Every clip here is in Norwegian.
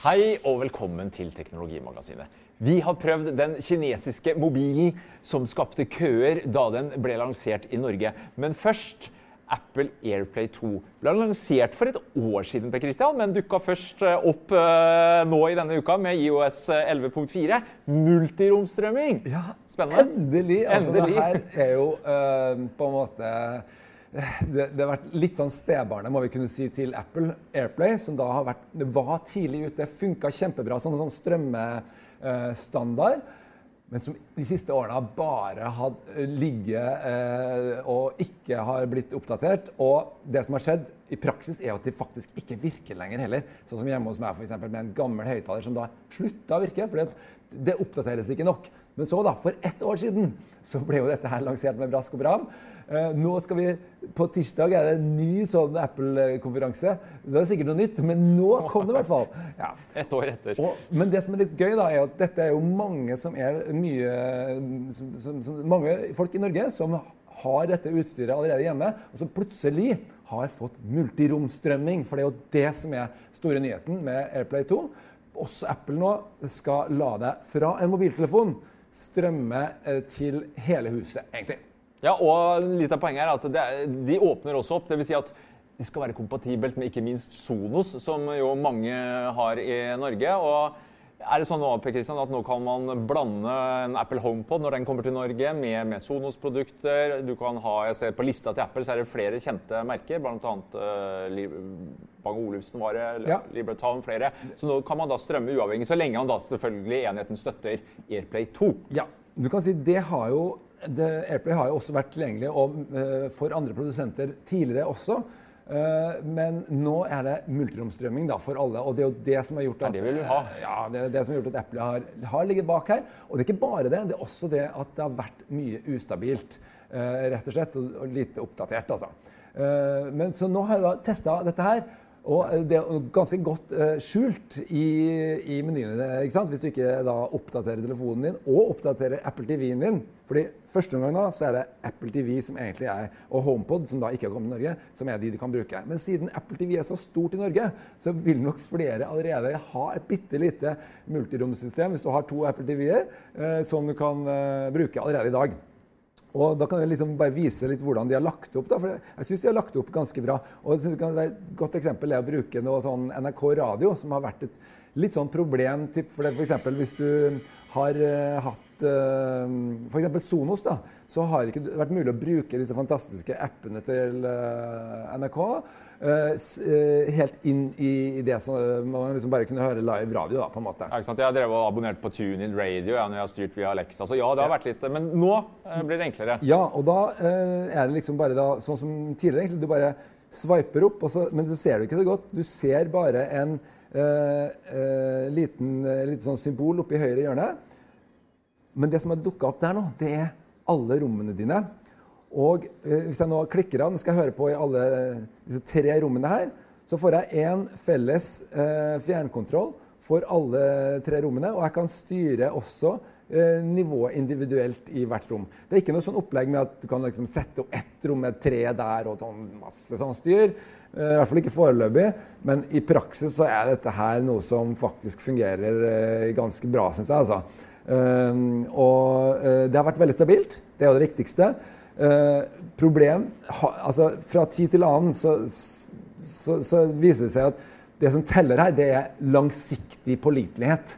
Hei og velkommen til Teknologimagasinet. Vi har prøvd den kinesiske mobilen som skapte køer da den ble lansert i Norge. Men først Apple Airplay 2. Ble lansert for et år siden, Per Christian, men dukka først eh, opp eh, nå i denne uka med IOS 11.4. Multiromstrømming. Ja, Spennende. Endelig. Altså, Endelig. Det her er jo uh, på en måte eh, det, det har vært litt sånn stebarnet må vi kunne si, til Apple Airplay, som da har vært, var tidlig ute, funka kjempebra som sånn strømmestandard. Men som de siste årene bare har ligget eh, og ikke har blitt oppdatert. Og det som har skjedd i praksis, er at de faktisk ikke virker lenger heller. Sånn som hjemme hos meg for eksempel, med en gammel høyttaler som da slutta å virke. fordi det oppdateres ikke nok. Men så, da, for ett år siden, så ble jo dette her lansert med brask og bram. Eh, nå skal vi, På tirsdag er det en ny sånn Apple-konferanse. Så det er sikkert noe nytt, men nå kom det i hvert fall. Ja. Et år etter. Og, men det som er litt gøy, da, er at dette er jo mange som er mye som, som, som, Mange folk i Norge som har dette utstyret allerede hjemme, og som plutselig har fått multiromstrømming. For det er jo det som er store nyheten med AirPlay 2. Også Apple nå skal la deg fra en mobiltelefon strømme eh, til hele huset, egentlig. Ja, og litt av poenget er at det, er- de åpner også opp. Det vil si at de skal være kompatibelt med ikke minst Sonos, som jo mange har i Norge. og er det sånn nå, Per Christian, at nå kan man blande en Apple HomePod når den kommer til Norge, med, med Sonos-produkter? Du kan ha, jeg ser På lista til Apple så er det flere kjente merker, bl.a. Uh, Bang Olufsen var det, Ja. Libertown, flere. Så nå kan man da strømme uavhengig, så lenge han da selvfølgelig enheten støtter Airplay 2. Ja, du kan si det har jo Airplay har jo også vært tilgjengelig eh, for andre produsenter tidligere også. Eh, men nå er det multiromstrømming da, for alle, og det er jo det som har gjort at, Det ha. Ja, det det som har gjort at Apple har, har ligget bak her. Og det er ikke bare det, det er også det at det har vært mye ustabilt, eh, rett og slett, og, lite oppdatert, altså. Eh, men så nå har jeg da testa dette her. Og eh, det er ganske godt eh, skjult i, i menyene ikke sant? hvis du ikke da oppdaterer telefonen din og oppdaterer Apple TV-en din. Fordi første omgang da, så er det Apple TV som egentlig er, og HomePod, som da ikke har kommet i Norge, som er de du kan bruke. Men siden Apple TV er så stort i Norge, så vil nok flere allerede ha et bitte lite multiromsystem hvis du har to Apple TV-er, eh, som du kan bruke allerede i dag. Og da kan jeg liksom bare vise litt hvordan de har lagt opp. da, for Jeg syns de har lagt opp ganske bra. Og jeg synes det kan være Et godt eksempel er å bruke noe sånn NRK Radio, som har vært et litt sånn problem. For eksempel, hvis du har uh, hatt uh, f.eks. Sonos, da, så har det ikke vært mulig å bruke disse fantastiske appene til uh, NRK eh, eh, helt inn i, det som man liksom bare kunne høre live radio, da, på en måte. Ja, ikke sant? Jeg har drevet og abonnert på TuneIn Radio ja, når jeg har styrt via Alexa. Så ja, det har vært litt Men nå eh, blir det enklere. Ja, og da eh, er det liksom bare da, sånn som tidligere, egentlig. Du bare sveiper opp, så, men du ser det ikke så godt. Du ser bare en eh, eh, liten eh, lite sånn symbol oppe i høyre hjørne. Men det som har dukka opp der nå, det er alle rommene dine. Og eh, hvis jeg nå klikker av, nå skal jeg høre på i alle disse tre rommene her, så får jeg én felles eh, fjernkontroll for alle tre rommene. Og jeg kan styre også eh, nivået individuelt i hvert rom. Det er ikke noe sånn opplegg med at du kan liksom sette opp ett rom med tre der og sånn masse sånn styr. I hvert fall ikke foreløpig. Men i praksis så er dette her noe som faktisk fungerer ganske bra, syns jeg. altså. Um, og det har vært veldig stabilt. Det er jo det viktigste. Eh, problem ha, altså Fra tid til annen så, så, så viser det seg at det som teller her, det er langsiktig pålitelighet.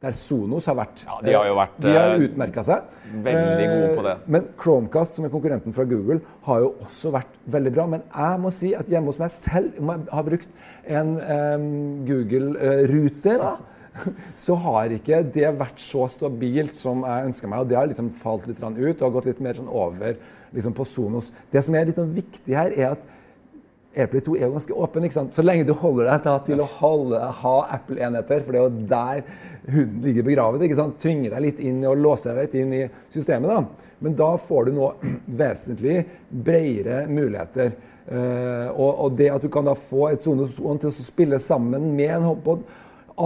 Der Sonos har vært Ja, de har jo vært, De har eh, utmerka seg. veldig gode på det. Eh, Men Chromecast, som er konkurrenten fra Google, har jo også vært veldig bra. Men jeg må si at hjemme hos meg selv må jeg ha brukt en um, Google-ruter. da, så har ikke det vært så stabilt som jeg ønska meg. Og det har liksom falt litt ut og gått litt mer sånn over liksom på Sonos. Det som er litt sånn viktig her, er at AirPlay 2 er jo ganske åpen. ikke sant? Så lenge du holder deg til, til å holde, ha Apple-enheter, for det er jo der hunden ligger begravet. ikke sant? Tvinger deg litt inn og låser deg litt inn i systemet. da. Men da får du nå vesentlig bredere muligheter. Uh, og, og, det at du kan da få et Sonos One til å spille sammen med en HomePod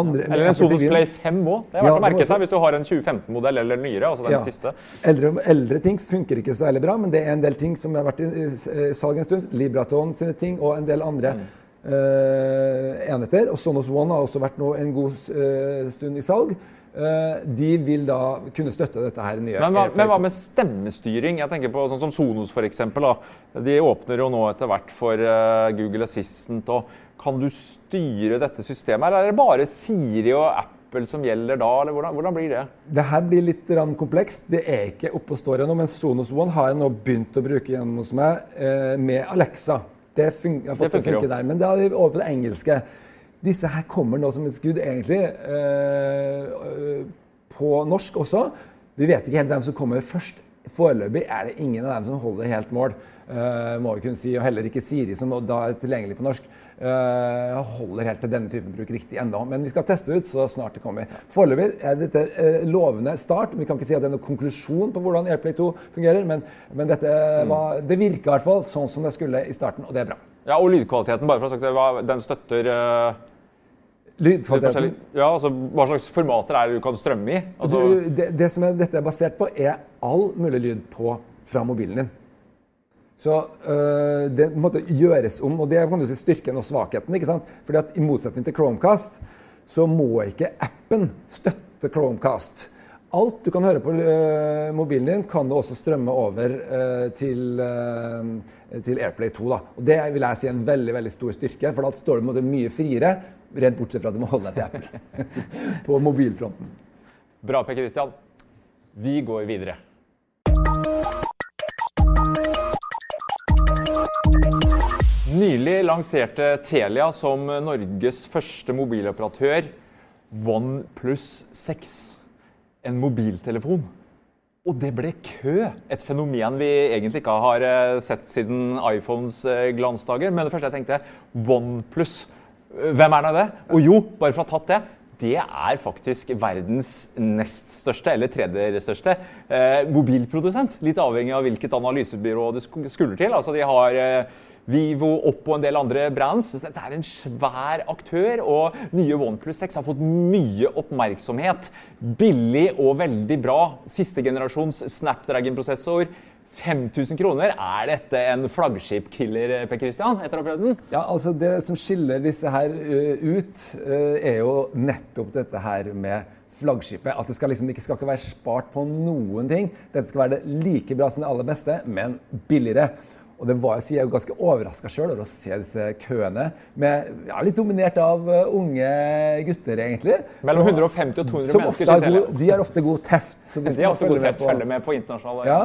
andre, eller en Sonos Play 5 òg. Det er verdt ja, å merke seg hvis du har en 2015-modell eller nyere. altså den ja. siste. Eldre, eldre, ting funker ikke særlig bra, men det er en del ting som har vært i, i salg en stund. Libraton sine ting og en del andre mm. uh, enheter. Og Sonos One har også vært nå en god uh, stund i salg. Uh, de vil da kunne støtte dette her nye. Men hva, men hva, med stemmestyring? Jeg tenker på sånn som Sonos f.eks. De åpner jo nå etter hvert for Google Assistant. og kan du styre dette systemet, eller er det bare Siri og Apple som gjelder da? eller Hvordan, hvordan blir det? Det her blir litt komplekst. Det er ikke oppe og står ennå, men Sonos One har jeg nå begynt å bruke hjemme hos meg eh, med Alexa. Det, fun det funker der, men da er vi over på det engelske. Disse her kommer nå som et skudd, egentlig, eh, på norsk også. Vi vet ikke helt hvem som kommer først. Foreløpig er det ingen av dem som holder helt mål. Uh, må vi kunne si, Og heller ikke Siri, som da er tilgjengelig på norsk, holder helt til denne typen bruk riktig ennå. Men vi skal teste ut så snart det kommer. Foreløpig er dette uh, lovende start. Vi kan ikke si at det er noen konklusjon på hvordan AirPlay 2 fungerer, men, men dette mm. var, det virker i hvert fall sånn som det skulle i starten, og det er bra. Ja, Og lydkvaliteten, bare for å ha sagt det, den støtter Lydkvaliteten? Ja, altså Hva slags formater er det du kan strømme i? Altså... Det, det som er, dette er basert på, er all mulig lyd på, fra mobilen din. Så øh, det måtte gjøres om, og det kan du si styrken og svakheten. ikke sant? Fordi at I motsetning til Chromecast så må ikke appen støtte Chromecast. Alt du kan høre på øh, mobilen din, kan du også strømme over øh, til, til, Airplay 2. Da. Og Det vil jeg si er en veldig veldig stor styrke, for da står du mye friere, rent bortsett fra at du må holde deg til Apple på mobilfronten. Bra, Per Christian. Vi går videre. Nylig lanserte Telia som Norges første mobiloperatør OnePlus 6. En mobiltelefon. Og det ble kø! Et fenomen vi egentlig ikke har eh, sett siden iPhones eh, glansdager. Men det første jeg tenkte OnePlus. Hvem er nå det? Og jo, bare for å ha tatt det det er faktisk verdens nest største, eller tredje største, eh, mobilprodusent. Litt avhengig av hvilket analysebyrå det skulle til. Altså, de har eh, Vivo, Oppo og en del andre brands. Så dette er en svær aktør, og nye OnePlus 6 har fått mye oppmerksomhet. Billig og veldig bra. Siste generasjons Snapdragon-prosessor. 5000 kroner. Er dette en flaggskipkiller, Per Christian, etter å ha prøvd den? Ja, altså Det som skiller disse her uh, ut, uh, er jo nettopp dette her med flaggskipet. At det skal liksom, ikke skal ikke være spart på noen ting. Dette skal være det like bra som det aller beste, men billigere. Og det var, jeg er jo ganske overraska sjøl over å se disse køene. Med, ja, litt dominert av uh, unge gutter, egentlig. Mellom 150 og 200 mennesker. God, de har ofte god teft. de har ofte god teft, følger med på internasjonale ja.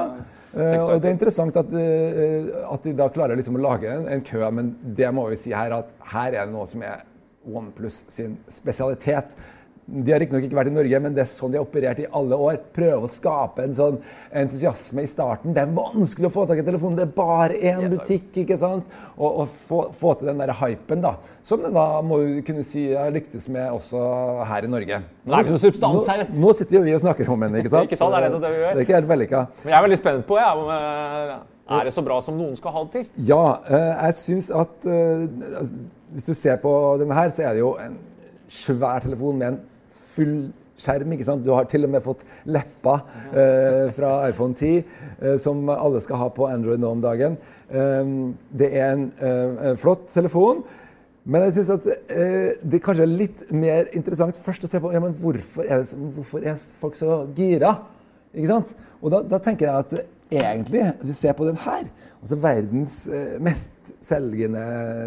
Uh, og Det er interessant at, uh, at de da klarer liksom å lage en, en, kø, men det må vi si her at her er det noe som er OnePlus sin spesialitet. De har riktignok ikke vært i Norge, men det er sånn de har operert i alle år. Prøve å skape en sånn entusiasme i starten. Det er vanskelig å få tak i telefonen, det er bare én butikk. ikke sant? Og, og få, få, til den der hypen, da. Som den da må du kunne si har lyktes med også her i Norge. Nå, det er ikke noe substans her. Nå, nå sitter jo vi og snakker om henne, ikke sant? ikke sant, det er det, det vi gjør. Det er ikke helt vellykka. Men jeg er veldig spent på, ja, om eh, er det så bra som noen skal ha det til? Ja, eh, jeg syns at uh, Hvis du ser på denne her, så er det jo en svær telefon med en full skjerm. ikke sant? Du har til og med fått leppa eh, fra iPhone 10, eh, som alle skal ha på Android nå om dagen. Eh, det er en eh, flott telefon. Men jeg syns at eh, det kanskje er litt mer interessant først å se på ja, men hvorfor, er det, hvorfor er folk så gira. Ikke sant? Og da, da tenker jeg at egentlig, hvis vi ser på den her altså Verdens eh, mest selgende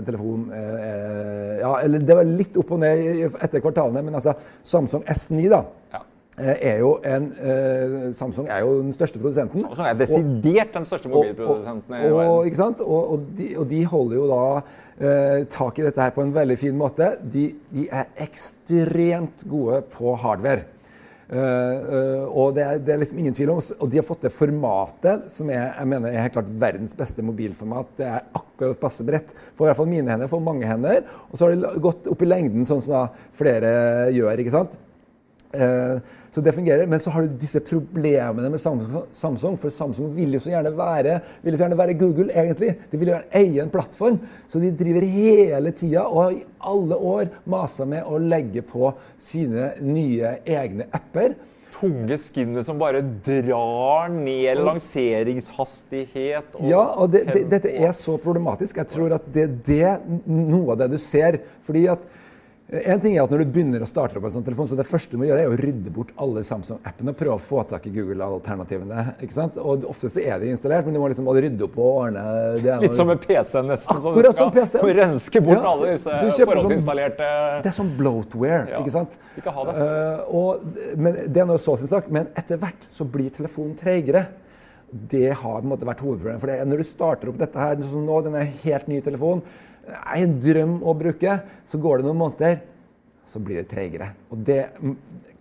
telefon eh, eh, Ja, eller det var litt opp og ned etter kvartalene, men altså Samsung S9, da. Ja. eh, er jo en eh, Samsung er jo den største produsenten. Samsung er desidert den største mobilprodusenten i og, verden. Ikke sant? Og, og, de, og de holder jo da eh, tak i dette her på en veldig fin måte. De, de er ekstremt gode på hardware. Eh, eh, og det er, det er liksom ingen tvil om Og de har fått det formatet som er, jeg mener er helt klart verdens beste mobilformat. Det er akkurat passe bredt for i hvert fall mine hender, for mange hender. Og så har de gått opp i lengden, sånn som da flere gjør. ikke sant? Eh, så det fungerer, Men så har du disse problemene med Samsung. For Samsung vil jo så gjerne være, vil så gjerne være Google, egentlig. De vil jo gjerne eie en plattform. Så de driver hele tida og har i alle år masa med å legge på sine nye egne apper. Tunge skinnet som bare drar ned lanseringshastighet og Ja, og det, det, dette er så problematisk. Jeg tror at det er noe av det du ser. fordi at en ting er at Når du begynner å starte opp en sånn telefon, så det første du må gjøre er å rydde bort alle Samsung-appene og prøve å få tak i Google-alternativene. ikke sant? Og Ofte så er de installert, men du må liksom rydde opp og ordne det ene Litt som med PC-en, nesten. Akkurat som PC. få renske bort Ja, alle disse sånn- forhåndsinstallerte Det er som bloatware. Ja, ikke sant? ikke ha det. Uh, og, men Det er nå så sin sak, men etter hvert så blir telefonen treigere. Det har på en måte vært hovedproblemet. For det, er når du starter opp dette her, sånn nå, denne helt nye telefonen, er en drøm å bruke, så går det noen måneder, så blir det treigere. Og det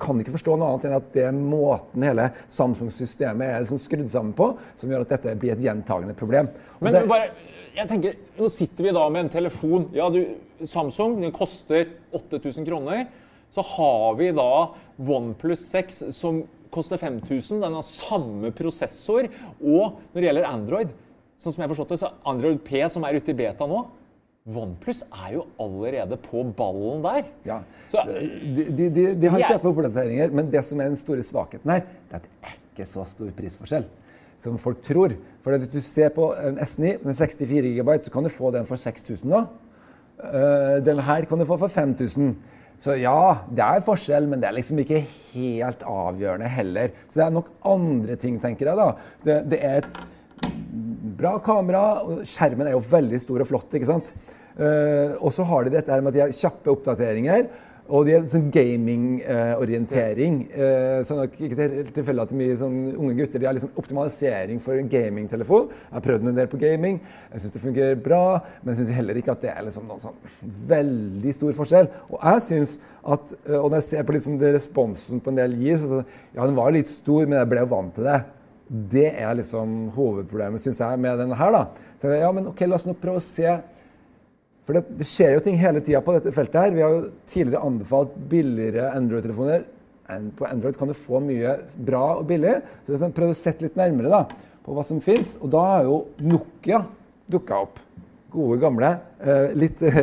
kan ikke forstå noe annet enn at det er måten hele Samsung-systemet er liksom skrudd sammen på, som gjør at dette blir et gjentagende problem. Og Men det, bare, jeg tenker, nå sitter vi da med en telefon. Ja, du, Samsung den koster 8000 kroner. Så har vi da OnePlus 6 som koster 5000. Den har samme prosessor. Og når det gjelder Android, sånn som jeg har forstått det, så Android P som er ute i beta nå OnePlus er jo allerede på ballen der. Ja. Så, De, de, de, de har Ja. kjøpeoppdateringer, men det som er den store svakheten her, det er at det er ikke så stor prisforskjell som folk tror. For hvis du ser på en S9 med 64 GB, så kan du få den for 6000 nå. Eh, Den her kan du få for 5000. Så ja, det er forskjell, men det er liksom ikke helt avgjørende heller. Så det er nok andre ting, tenker jeg da. Det, det er et bra kamera, og skjermen er jo veldig stor og flott, ikke sant? Uh, og så har de dette her med at de har kjappe oppdateringer, og de har sånn gaming-orientering. Uh, sånn at ikke til- tilfeldig at mye sånn unge gutter de har liksom optimalisering for en gamingtelefon. Jeg har prøvd en del på gaming, jeg syns det fungerer bra, men jeg syns heller ikke at det er liksom noen sånn veldig stor forskjell. Og jeg synes at, eh, og når jeg ser på liksom responsen på en del gir, så, så ja, den var litt stor, men jeg ble jo vant til det. Det er liksom hovedproblemet, syns jeg, med denne her. da. Så jeg, ja, men ok, La oss nå prøve å se For det, det skjer jo ting hele tida på dette feltet. her. Vi har jo tidligere anbefalt billigere Android-telefoner. På Android kan du få mye bra og billig. Så hvis man prøver å sette litt nærmere da, på hva som fins, og da har jo Nokia dukka opp. Gode, gamle. eh, litt, eh,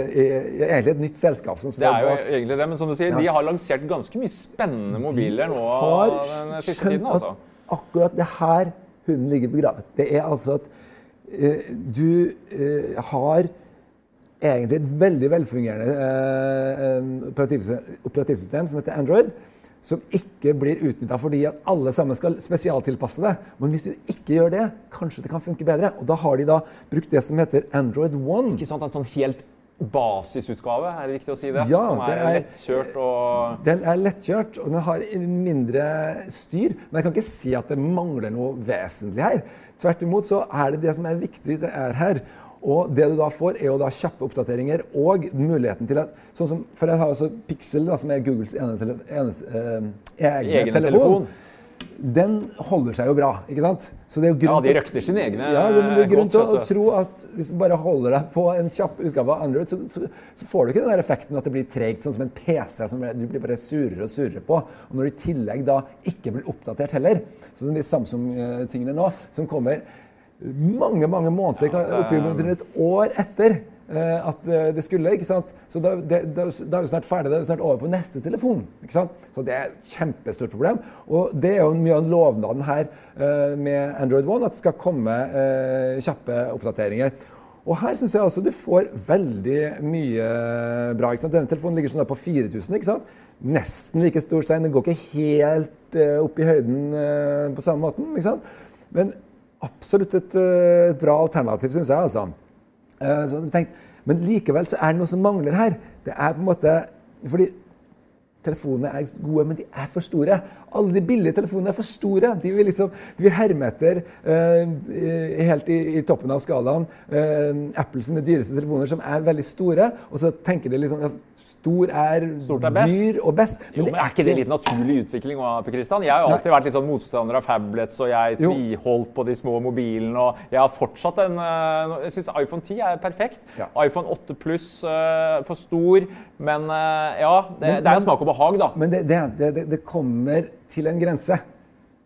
egentlig et nytt selskap som står det er jo bak. egentlig det, men som du sier, de har lansert ganske mye spennende mobiler nå har den siste tiden. altså. At akkurat det her hunden ligger begravet. Det er altså at eh, du eh, har egentlig et veldig velfungerende eh, eh, operativsystem, operativsystem som heter Android, som ikke blir utnytta fordi at alle sammen skal spesialtilpasse det. Men hvis du ikke gjør det, kanskje det kan funke bedre. Og da har de da brukt det som heter Android One. Ikke sant, En sånn helt basisutgave, er det riktig å si det? Ja, som er, er- lettkjørt og Den er lettkjørt, og den har mindre styr. Men jeg kan ikke si at det mangler noe vesentlig her. Tvert imot så er det det som er viktig, det er her. Og det du da får, er jo da kjappe oppdateringer og muligheten til at sånn som, For jeg har altså Pixel, da, som er Googles ene tele, ene, eh, egne Egen telefon. telefon. Den holder seg jo bra, ikke sant? Det Ja, de røkter sine egne ja, det, men det er grunn til å, du. tro at hvis du bare holder deg på en kjapp utgave av Android, så, så, så får du ikke den der effekten at det blir tregt, sånn som en PC som du blir bare surere og surere på. Og når du i tillegg da ikke blir oppdatert heller, sånn som de Samsung-tingene nå, som kommer mange, mange måneder, kan- oppimot et år etter eh, at eh, det skulle, ikke sant? Så da, det, da er vi snart ferdig, det er vi snart over på neste telefon, ikke sant? Så det er et kjempestort problem. Og det er jo mye av lovnaden her eh, med Android One, at det skal komme eh, kjappe oppdateringer. Og her syns jeg også du får veldig mye bra. ikke sant? Denne telefonen ligger sånn på 4000. ikke sant? Nesten like stor stein. Den går ikke helt eh, opp i høyden eh, på samme måten. ikke sant? Men absolutt et, eh, et bra alternativ, syns jeg. altså. Eh, hadde jeg tenkt, men likevel så er det noe som mangler her. Det er på en måte Fordi telefonene er gode, men de er for store. Alle de billige telefonene er for store. De vil, liksom, de vil herme etter eh, helt i, i, toppen av skalaen eh, Apple dyreste telefoner, som er veldig store. Og så tenker de liksom stor er, er dyr og best. Men, jo, men er ikke det litt naturlig utvikling? Per Christian? Jeg har alltid vært litt sånn motstander av Fablets, og jeg tviholdt på de små mobilene. og Jeg har fortsatt en eh, Jeg syns iPhone 10 er perfekt. Ja. iPhone 8 pluss uh, for stor. Men uh, ja, det, men, det er smak og behag, da. Men det, det, det kommer til en grense.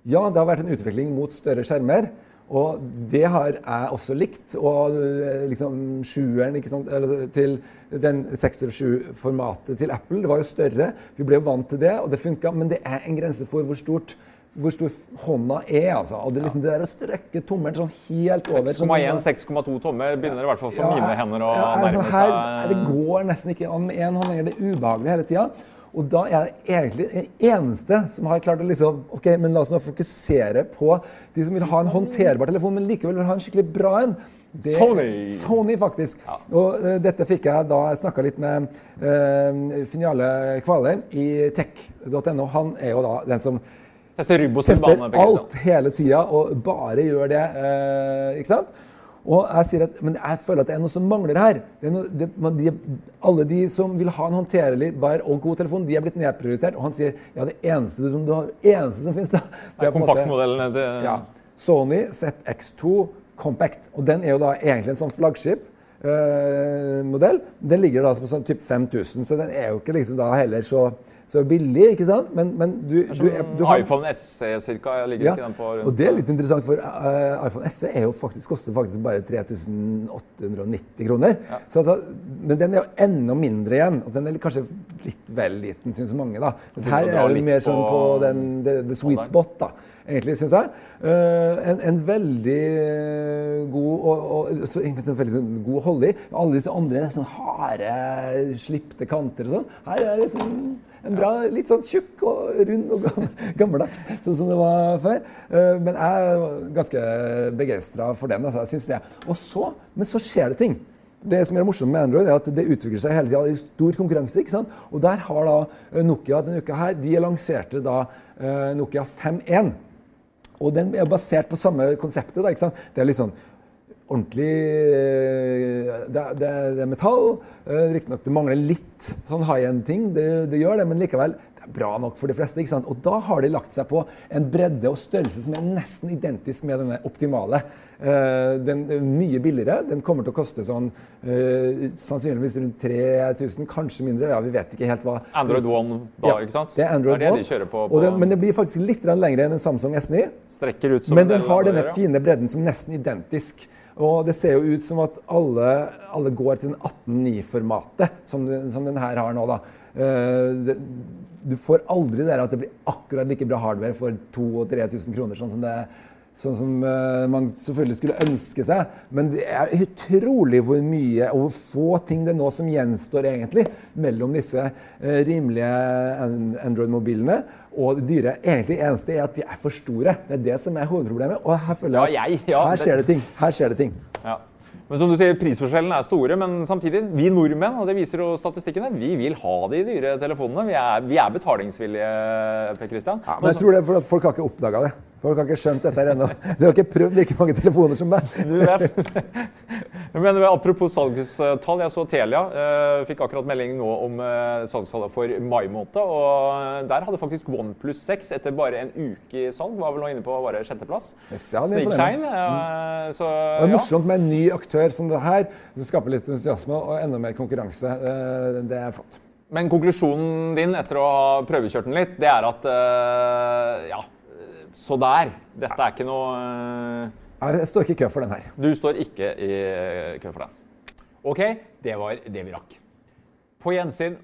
Ja, det har vært en utvikling mot større skjermer. Og det har jeg også likt. Og eh, liksom sjueren til den 6 eller 7-formatet til Apple, det var jo større. Vi ble jo vant til det, og det funka. Men det er en grense for hvor stort hvor stor hånda er. altså. Og det, liksom, det der å strekke tommelen sånn helt over 6,1-6,2 tommer begynner i hvert fall for ja, mine hender å ja, nærme altså, seg. Det går nesten ikke an med én hånd lenger. Det er ubehagelig hele tida. Og da er jeg egentlig den eneste som har klart å liksom Ok, men la oss nå fokusere på de som vil ha en håndterbar telefon, men likevel vil ha en skikkelig bra en. Det, Sony! Sony, faktisk. Ja. Og uh, dette fikk jeg da jeg snakka litt med uh, Finale Kvalheim i tech.no. Han er jo da den som tester, tester alt hele tida og bare gjør det. Uh, ikke sant? Og jeg sier at, Men jeg føler at det er noe som mangler her. Noe, det, de, alle de som vil ha en håndterlig bar og god telefon, de er blitt nedprioritert. Og han sier ja, det eneste som, du har, eneste som finnes da det er Kompaktmodellen. Det... Ja, Sony ZX2 Compact. Og den er jo da egentlig en sånn flaggskip. Uh, modell. Den ligger da på sånn typ 5000, så den er jo ikke liksom da heller så så billig, ikke sant? Men, men du, du, du har, iPhone SE cirka, ligger ja, ikke den på rundt, og Det er litt interessant, for uh, iPhone SE er jo faktisk, koster faktisk bare 3890 kroner. Ja. Så, altså, men den er jo enda mindre igjen. Og den er kanskje litt vel liten, syns mange. da. Mens her er det mer sånn på den, the, the sweet spot, da, egentlig, syns jeg. Uh, en, en, veldig god og, og så, en veldig sånn god holde i. Alle disse andre sånn harde, slipte kanter og sånn. Her er sånn en bra, litt sånn tjukk og rund og gammeldags, sånn som det var før. Eh, men jeg er ganske begeistra for den. Altså, jeg. Og så, men så skjer det ting. Det som er morsomt med Android, er at det utvikler seg hele tida i stor konkurranse. ikke sant? Og der har da eh, Nokia denne uka her, de lanserte da Nokia 5.1. Og den er basert på samme konseptet. da, ikke sant? Det er litt sånn ordentlig eh, Det, det, det er metall. Eh, Riktignok det mangler litt sånn high end-ting, det, det, gjør det, men likevel det er bra nok for de fleste. ikke sant? Og da har de lagt seg på en bredde og størrelse som er nesten identisk med denne optimale. Uh, den er mye billigere. Den kommer til å koste sånn uh, sannsynligvis rundt 3000, kanskje mindre. Ja, vi vet ikke helt hva. Android One da, ja, ikke sant? Det er Android det er det de kjører på. på... Den, men den blir faktisk litt lengre enn en Samsung S9. Strekker ut som Men den har denne fine bredden som er nesten identisk. Og det ser jo ut som at alle, alle går til den 18.9-formatet, som, som den her har nå. da. Uh, det, du får aldri det at det blir akkurat like bra hardware for 2000-3000 kroner, sånn som det Sånn som uh, man selvfølgelig skulle ønske seg. Men det er utrolig hvor mye og hvor få ting det nå som gjenstår egentlig mellom disse uh, rimelige Android-mobilene og det dyre. Egentlig eneste er at de er for store. Det er det som er hovedproblemet. Og her føler jeg at ja, jeg, ja, her skjer det ting. Her skjer det ting. Ja. Men som du sier, prisforskjellene er store, men samtidig, vi nordmenn, og det viser jo statistikkene, vi vil ha de dyre telefonene. Vi er, vi er betalingsvillige, Per Christian. Ja, men jeg tror det er fordi folk har ikke oppdaga det. Folk har ikke skjønt dette her ennå. Du har ikke prøvd like mange telefoner som meg. Du vet. Men apropos salgstall. Jeg så Telia uh, fikk akkurat melding nå om uh, salgstallet for mai måned. Og der hadde faktisk OnePlus 6 etter bare en uke i salg. Var vel nå inne på bare sjetteplass. Ja, Snikshine. Mm. så, det er morsomt med en ny aktør som det her. Det skaper litt entusiasme og enda mer konkurranse. Uh, det er flott. Men konklusjonen din etter å ha prøvekjørt den litt, det er at ja, så der. Dette er ikke noe uh... Jeg står ikke i kø for den her. Du står ikke i kø for den. OK, det var det vi rakk. På gjensyn